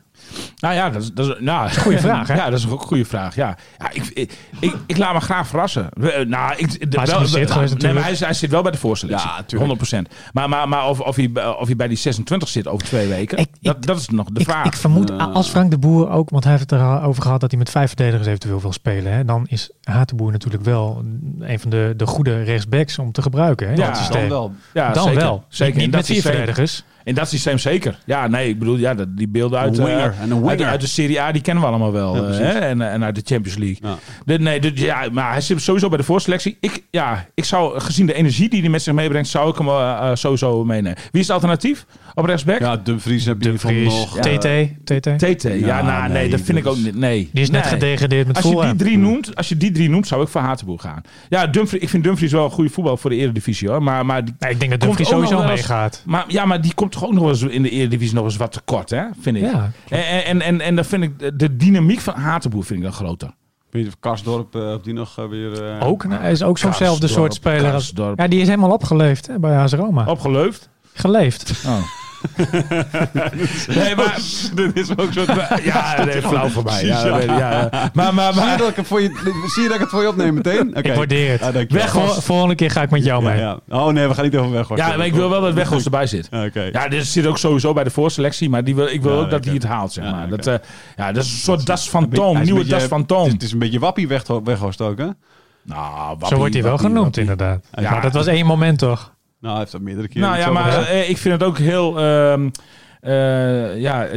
Speaker 3: Nou ja, dat is, dat is, nou,
Speaker 2: Goeie [LAUGHS] vraag, hè?
Speaker 3: Ja, dat is ook een goede vraag. Ja, ja ik, ik, ik, ik laat me graag verrassen. We, eh, nou, ik, de-
Speaker 2: hij is geblesseerd
Speaker 3: nee, maar
Speaker 2: natuurlijk.
Speaker 3: hij, hij zit wel bij de voorselectie.
Speaker 1: Ja, tuurlijk.
Speaker 3: 100%. Maar, maar, maar of, of, hij, of hij bij die 26 zit over twee weken,
Speaker 2: Ik- ik-
Speaker 3: dat, dat is nog de
Speaker 2: Ik,
Speaker 3: vraag.
Speaker 2: ik vermoed,
Speaker 1: Eh.
Speaker 2: als Frank de Boer ook, want hij heeft het erover gehad dat hij met vijf verdedigers eventueel wil spelen. Hè, dan is Hatenboer natuurlijk wel een van de, de goede rechtsbacks om te gebruiken. Hè,
Speaker 3: Ja,
Speaker 2: het
Speaker 3: dan
Speaker 1: wel.
Speaker 3: ja,
Speaker 2: dan
Speaker 3: zeker,
Speaker 2: wel.
Speaker 3: Zeker.
Speaker 2: Niet
Speaker 3: In
Speaker 2: met
Speaker 3: dat
Speaker 2: vier verdedigers.
Speaker 3: In dat systeem zeker. Ja, nee, ik bedoel, ja, die beelden uit,
Speaker 1: winger
Speaker 3: eh,
Speaker 1: een
Speaker 3: uit,
Speaker 1: winger.
Speaker 3: uit de Serie A, die kennen we allemaal wel.
Speaker 1: Ja,
Speaker 3: eh, hè, en, en uit de Champions League.
Speaker 1: Ja.
Speaker 3: De, nee, de, ja, maar hij zit sowieso bij de voorselectie. Ik, ja, ik zou, gezien de energie die hij met zich meebrengt, zou ik hem eh, sowieso meenemen. Wie is het alternatief op rechtsback?
Speaker 1: Ja, Dumfries heb je
Speaker 2: Vries,
Speaker 1: nog.
Speaker 3: Ja.
Speaker 2: TT, TT.
Speaker 3: TT. Ja,
Speaker 1: Ja,
Speaker 3: nou, nee,
Speaker 1: nee,
Speaker 3: dat vind ik ook niet. Nee.
Speaker 2: Die is net
Speaker 3: Nee.
Speaker 2: gedegradeerd met
Speaker 3: Als je die drie noemt, als je die drie noemt, zou ik voor Hatenboer gaan. Ja, Dumfries, ik vind Dumfries wel een goede voetbal voor de Eredivisie hoor. Maar, maar, die,
Speaker 2: Nee, ik denk dat
Speaker 3: Komt
Speaker 2: Dumfries
Speaker 3: ook nog
Speaker 2: sowieso meegaat.
Speaker 3: maar, ja, maar die komt toch ook nog wel eens in de Eredivisie nog eens wat tekort, hè? Vind ik.
Speaker 2: Ja,
Speaker 3: En, en, en, en dan vind ik de- dynamiek van Hatenboer vind ik dan groter.
Speaker 1: Weet je of Karsdorp, eh, of die nog eh, weer... eh,
Speaker 2: Ook, nou, hij is ook zo'nzelfde soort speler. Als,
Speaker 3: Karsdorp.
Speaker 2: ja, die is helemaal opgeleefd hè, bij AS Roma.
Speaker 3: Opgeleefd?
Speaker 2: Geleefd.
Speaker 3: Oh. [LAUGHS] nee, maar... [LAUGHS]
Speaker 1: Dit is ook zo...
Speaker 3: Ja, [LAUGHS] nee, flauw voor mij. Ja. Maar, maar,
Speaker 1: Zie je, dat ik het voor je, zie je dat ik het voor je opneem meteen? Oké.
Speaker 2: Ik waardeer het.
Speaker 1: Ah,
Speaker 2: volgende keer ga ik met jou mee.
Speaker 1: ja. Oh nee, we gaan niet over weg.
Speaker 3: ja, maar ik wil wel dat Weghorst erbij zit.
Speaker 1: Oké.
Speaker 3: Ja, dit zit ook sowieso bij de voorselectie, maar die wil, ik wil ook dat hij het haalt, zeg maar. Dat, eh, ja, dat is een soort das van Toom, nieuwe das van Toom.
Speaker 1: is, het is een beetje wappie weg, weghorst ook, hè?
Speaker 3: Nou, wappie,
Speaker 2: Zo wordt hij wel
Speaker 3: wappie,
Speaker 2: genoemd,
Speaker 3: wappie.
Speaker 2: inderdaad.
Speaker 3: Ja.
Speaker 2: Maar dat was één moment toch?
Speaker 1: Nou, hij heeft dat meerdere keren.
Speaker 3: Nou ja, maar
Speaker 1: gezegd.
Speaker 3: eh, ik vind het ook heel... ehm, eh, ja,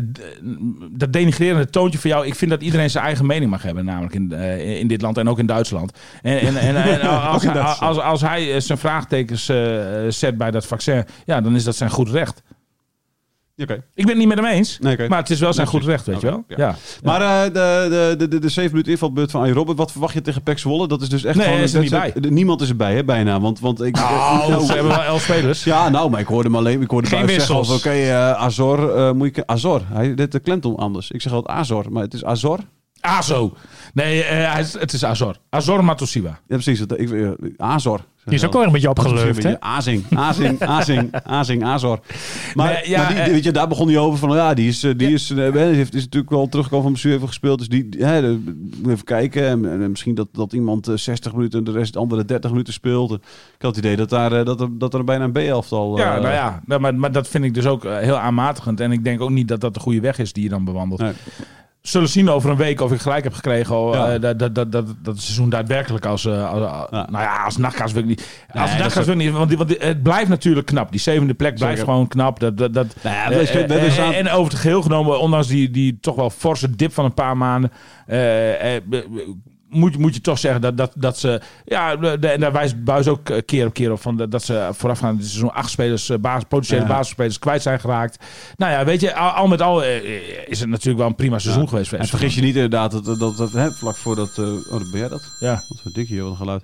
Speaker 3: dat denigrerende toontje voor jou. Ik vind dat iedereen zijn eigen mening mag hebben, namelijk in, eh, in dit land en ook in Duitsland. En, en, en, en [LAUGHS] als,
Speaker 1: Duitsland.
Speaker 3: als, als hij zijn vraagtekens zet bij dat vaccin, ja, dan is dat zijn goed recht.
Speaker 1: Oké.
Speaker 3: Ik ben het niet met hem eens,
Speaker 1: Nee,
Speaker 3: maar het is wel zijn
Speaker 1: Nee,
Speaker 3: goed recht, weet je wel.
Speaker 1: ja.
Speaker 3: Ja.
Speaker 1: Maar eh, de, de, de, de, de 7 minuten invalbeurt van Arjen Robben, wat verwacht je tegen Pek Zwolle? Dat is dus echt
Speaker 3: Nee,
Speaker 1: gewoon...
Speaker 3: is er niet bij.
Speaker 1: Niemand is erbij, hè, bijna. Want, want ik... [LAUGHS]
Speaker 3: Nou, ze hebben wel elf spelers.
Speaker 1: Ja, nou, maar ik hoorde hem alleen. Ik hoorde
Speaker 2: Geen wissels.
Speaker 1: oké, eh, Azor, eh, moet je... Azor, hij dit de klemtoon anders. Ik zeg altijd Azor, maar het is Azor.
Speaker 3: Azo. Nee, het is Azor. Azor Matosiwa.
Speaker 1: Ja, precies. Ik, Azor.
Speaker 2: Die is ook wel een beetje opgeleufd, hè?
Speaker 1: Azing, Azing, [LAUGHS] Azing, Azing, Azor. Maar,
Speaker 3: ja,
Speaker 1: maar die,
Speaker 3: eh,
Speaker 1: weet je, daar begon hij over van, ja, die is, eh, die is, eh, heeft, is natuurlijk wel teruggekomen van blessure even gespeeld. Dus die, hè, even kijken. En, en misschien dat, dat iemand eh, 60 minuten en de rest de andere 30 minuten speelt. Ik had het idee dat, daar, dat, er, dat er bijna een B-elftal...
Speaker 3: Ja, nou ja, nou, maar, maar dat vind ik dus ook heel aanmatigend. En ik denk ook niet dat dat de goede weg is die je dan bewandelt.
Speaker 1: Nee.
Speaker 3: Zullen zien over een week of ik gelijk heb gekregen. oh,
Speaker 1: Ja.
Speaker 3: eh, dat, dat, dat, dat, dat seizoen daadwerkelijk als, eh, als,
Speaker 1: Ja.
Speaker 3: nou ja, als nachtkaas wil ik niet. Als
Speaker 1: is
Speaker 3: nachtkaas wil ik niet, want, die- want die- het blijft natuurlijk knap. Die zevende plek blijft
Speaker 1: Zeker.
Speaker 3: gewoon knap. Dat, dat,
Speaker 1: Nou ja,
Speaker 3: eh, eh, en over het geheel genomen, ondanks die, die toch wel forse dip van een paar maanden, eh, eh, moet, moet je toch zeggen dat, dat, dat ze, ja, de, en daar wijst Buis ook eh, keer op keer op van dat- dat ze voorafgaand dit seizoen acht spelers, eh, basis, potentiële
Speaker 1: Ja.
Speaker 3: basisspelers kwijt zijn geraakt. Nou ja, weet je, al, al met al eh, is het natuurlijk wel een prima seizoen
Speaker 1: Ja.
Speaker 3: geweest. voor
Speaker 1: En vergis je niet inderdaad, dat, dat, dat, dat, hè, vlak voordat... eh oh, dat ben jij dat?
Speaker 3: Ja.
Speaker 1: Wat voor dik hier, wat een geluid.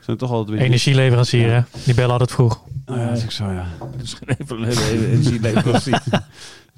Speaker 1: Zijn toch altijd beetje...
Speaker 2: Energieleverancier, hè? Die bellen altijd vroeg.
Speaker 1: Oh ja, dat is ook zo, ja.
Speaker 3: Dat is geen [LAUGHS] even- [LAUGHS]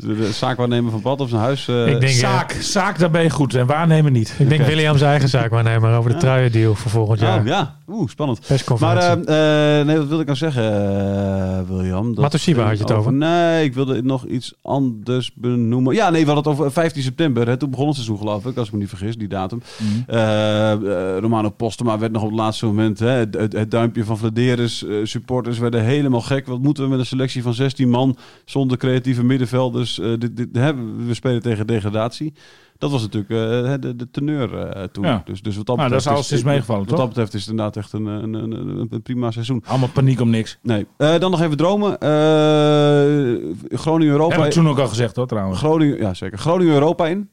Speaker 1: De, de zaakwaarnemer van Pad of zijn huis... eh,
Speaker 2: ik denk, eh,
Speaker 3: Zaak, zaak, daar ben je goed en waarnemen niet.
Speaker 2: ik denk. William zijn eigen zaak waarnemen over de truiendeal voor volgend jaar.
Speaker 1: Oh, ja, oeh, spannend. Maar
Speaker 2: Persconferentie.
Speaker 1: eh, nee, wat wilde ik nou zeggen, eh, William? Dat
Speaker 2: Matosiba had je het over.
Speaker 1: Nee, ik wilde nog iets anders benoemen. Ja, nee, we hadden het over 15 september. Hè, toen begon het seizoen, geloof ik, als ik me niet vergis, die datum. Eh, eh, Romano Postema werd nog op het laatste moment... Hè, het, het, het duimpje van Vladeris. eh, supporters werden helemaal gek. Wat moeten we met een selectie van 16 man... zonder creatieve middenvelders? Eh, dit, dit, hè, we spelen tegen degradatie. Dat was natuurlijk eh, de, de teneur eh, toen.
Speaker 3: Ja.
Speaker 1: Dus, dus wat dat
Speaker 3: Nou, dat
Speaker 1: betreft
Speaker 3: is alles is meegevallen,
Speaker 1: Wat dat betreft is het inderdaad echt een, een, een, een, prima seizoen.
Speaker 3: Allemaal paniek om niks.
Speaker 1: Nee. Eh, dan nog even dromen. Eh, Groningen Europa.
Speaker 3: Hebben we toen ook al gezegd hoor, trouwens.
Speaker 1: Groningen, ja, zeker. Groningen Europa in.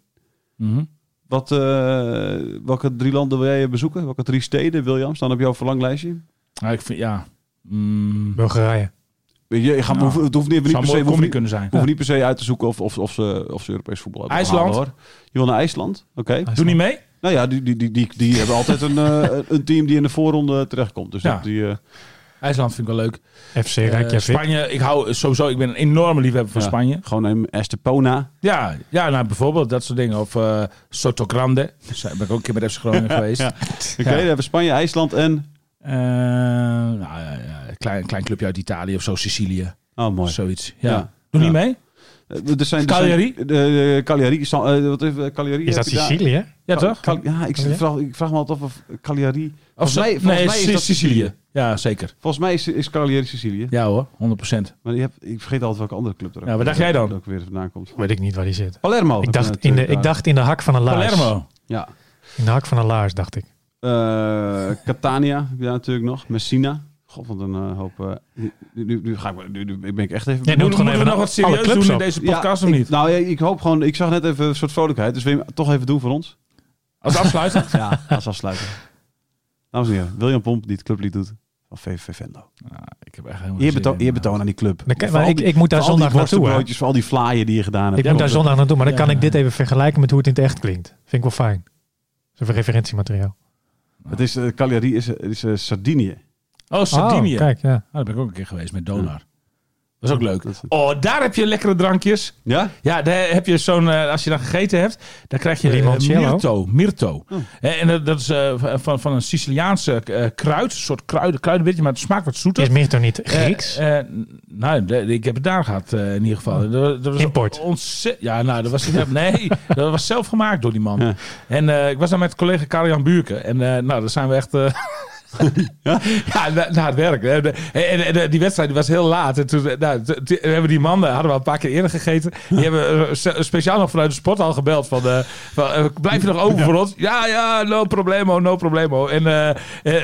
Speaker 3: Mhm.
Speaker 1: Wat, eh, welke drie landen wil jij bezoeken? Welke drie steden, William, staan op jouw verlanglijstje?
Speaker 3: Nou, ik vind, ja... Mm,
Speaker 2: Bulgarije.
Speaker 1: Je, je gaat,
Speaker 3: Nou,
Speaker 1: hoeft, het hoeft niet, per se,
Speaker 3: combi
Speaker 1: niet,
Speaker 3: kunnen zijn.
Speaker 1: hoeft niet per se uit te zoeken of, of, of, ze, of ze Europees voetbal hebben
Speaker 3: IJsland?
Speaker 1: hoor. Je wil naar IJsland? Oké.
Speaker 3: Doe niet mee?
Speaker 1: Nou ja, die, die, die, die, die hebben [LAUGHS] altijd een, eh, een team die in de voorronde terechtkomt. Dus
Speaker 3: Ja.
Speaker 1: dat die, eh,
Speaker 3: IJsland vind ik wel leuk.
Speaker 2: FC
Speaker 3: Eh,
Speaker 2: Reykjavik.
Speaker 3: Spanje, ik hou sowieso, ik ben een enorme liefhebber van
Speaker 1: Ja.
Speaker 3: Spanje.
Speaker 1: gewoon een Estepona.
Speaker 3: Ja, ja nou, bijvoorbeeld dat soort dingen. Of eh Soto Grande. Daar ben ik ook een keer met FC Groningen [LAUGHS] geweest.
Speaker 1: ja. Oké, dan hebben we Spanje, IJsland en...
Speaker 3: Eh, nou, een klein, klein clubje uit Italië of zo, Sicilië.
Speaker 1: Oh, mooi.
Speaker 3: Zoiets. Ja.
Speaker 1: Ja.
Speaker 3: Doe niet mee?
Speaker 1: Eh, Er zijn, er
Speaker 3: Cagliari?
Speaker 1: zijn- De, Cagliari. Eh, wat is eh, Cagliari?
Speaker 2: Is dat
Speaker 1: je daar-
Speaker 2: Sicilië?
Speaker 3: Ja, toch?
Speaker 1: Cal- ja, ik, vraag, ik vraag me altijd af of Cagliari...
Speaker 3: Of
Speaker 1: Volgens
Speaker 3: zo-
Speaker 1: mij, volgens
Speaker 3: nee,
Speaker 1: mij is dat
Speaker 3: Sicilië. Ja, zeker.
Speaker 1: Volgens mij is, is Cagliari Sicilië.
Speaker 3: Ja hoor, 100%.
Speaker 1: Maar je hebt, ik vergeet altijd welke andere club er ook,
Speaker 3: Ja, waar dacht jij dan?
Speaker 1: ook weer vandaan komt.
Speaker 2: Weet ik niet waar die zit.
Speaker 1: Palermo.
Speaker 2: Ik dacht, in de, ik dacht in de hak van een laars.
Speaker 3: Palermo.
Speaker 1: Ja.
Speaker 2: In de hak van een laars, dacht ik.
Speaker 1: Eh, Catania heb je daar natuurlijk nog. Messina. God, wat een eh, hoop... eh, nu, nu, ga ik, nu, nu ben ik echt even...
Speaker 2: Ja,
Speaker 3: Moeten
Speaker 2: noem
Speaker 3: moeten
Speaker 2: gewoon even
Speaker 3: nog wat serieus doen in
Speaker 2: op.
Speaker 3: deze
Speaker 1: Ja,
Speaker 3: podcast of
Speaker 1: ik-
Speaker 3: niet?
Speaker 1: Nou, ja, ik hoop gewoon... Ik zag net even een soort vrolijkheid. Dus wil je hem toch even doen voor ons?
Speaker 3: Als afsluiter? [LAUGHS]
Speaker 1: Ja, als afsluiter. Dames en heren, William Pomp die het clublied doet van VVV Venlo.
Speaker 3: Nou, ik heb echt helemaal
Speaker 1: Eerbetoon,
Speaker 3: zin in,
Speaker 1: eerbetoon aan die club.
Speaker 2: Kan- maar
Speaker 1: al
Speaker 2: ik-
Speaker 1: die-
Speaker 2: ik moet daar
Speaker 1: voor al die
Speaker 2: zondag naartoe, hè.
Speaker 1: worstenbroodjes, Voor al die flaaien die je gedaan hebt.
Speaker 2: Ik moet daar zondag naartoe, maar dan
Speaker 3: Ja.
Speaker 2: kan ik dit even vergelijken met hoe het in het echt klinkt. Vind ik wel fijn. Een referentiemateriaal.
Speaker 1: Het is, eh, Cagliari is, is eh, Sardinië.
Speaker 3: Oh, Sardinië.
Speaker 2: Oh, kijk, ja.
Speaker 3: Ah, daar ben ik ook een keer geweest met Donar. Dat is ook leuk. Oh, daar heb je lekkere drankjes.
Speaker 1: Ja?
Speaker 3: Ja, daar heb je zo'n, eh, als je dan gegeten hebt, dan krijg je eh,
Speaker 2: Limoncello?
Speaker 3: Mirto. Mirto.
Speaker 1: Oh.
Speaker 3: Eh, En dat, dat is eh, van, van een Siciliaanse eh, kruid, een soort kruiden, kruidenwitje, maar het smaakt wat zoeter.
Speaker 2: Is Mirto niet
Speaker 3: Eh,
Speaker 2: Grieks?
Speaker 3: eh, nou, de- ik heb het daar gehad eh, in ieder geval. Dat, dat was
Speaker 2: Import.
Speaker 3: Ontzettend. Ja, nou, dat was nee, [LAUGHS] dat was zelf gemaakt door die man.
Speaker 1: Ja.
Speaker 3: En eh, ik was daar met collega Karel-Jan Buurke. En eh, nou, daar zijn we echt. [LAUGHS] eh, [LAUGHS]
Speaker 1: Ja?
Speaker 3: ja, na, na het werk. En, en, en die wedstrijd was heel laat. En toen, eh, nou, hebben die mannen hadden we al een paar keer eerder gegeten. Die hebben eh, speciaal nog vanuit de sporthal gebeld. Van, eh, van eh, blijf je nog open voor ons? Ja, ja, no problemo, no problemo. En eh, eh,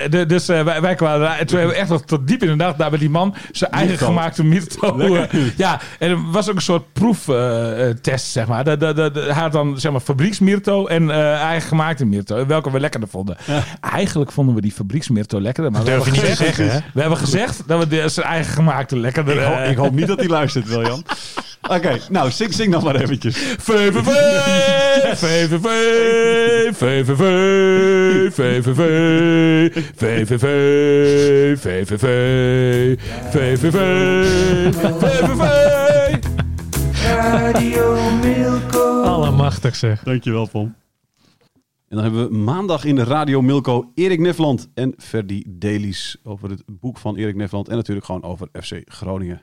Speaker 3: de- dus eh, wij, wij kwamen daar. En toen hebben we echt nog tot diep in de nacht daar met die man zijn eigen gemaakte Mirto. Eh, ja, en er was ook een soort proeftest, zeg maar. De, de, de, had dan zeg maar fabrieksmirto en eh, eigen gemaakte mirto. Welke we lekkerder vonden. Eigenlijk vonden we die fabrieksmirto lekkerder. Maar we
Speaker 2: Durf je
Speaker 3: hebben
Speaker 2: niet te
Speaker 3: gezegd-
Speaker 2: zeggen, hè?
Speaker 3: We hebben gezegd dat we de, zijn eigen gemaakte lekkerder...
Speaker 1: Ik, ho-
Speaker 3: eh,
Speaker 1: ik hoop niet dat hij luistert, Wiljan. [LAUGHS] Oké, nou, zing, zing nog maar eventjes.
Speaker 3: VVV, VVV, VVV, VVV, VVV, VVV, VVV, VVV.
Speaker 4: Radio Milko.
Speaker 2: Allemachtig zeg.
Speaker 1: Dankjewel, Pom. En dan hebben we maandag in de Radio Milko Erik Nefland en Ferdi Dailies over het boek van Erik Nefland. En natuurlijk gewoon over FC Groningen.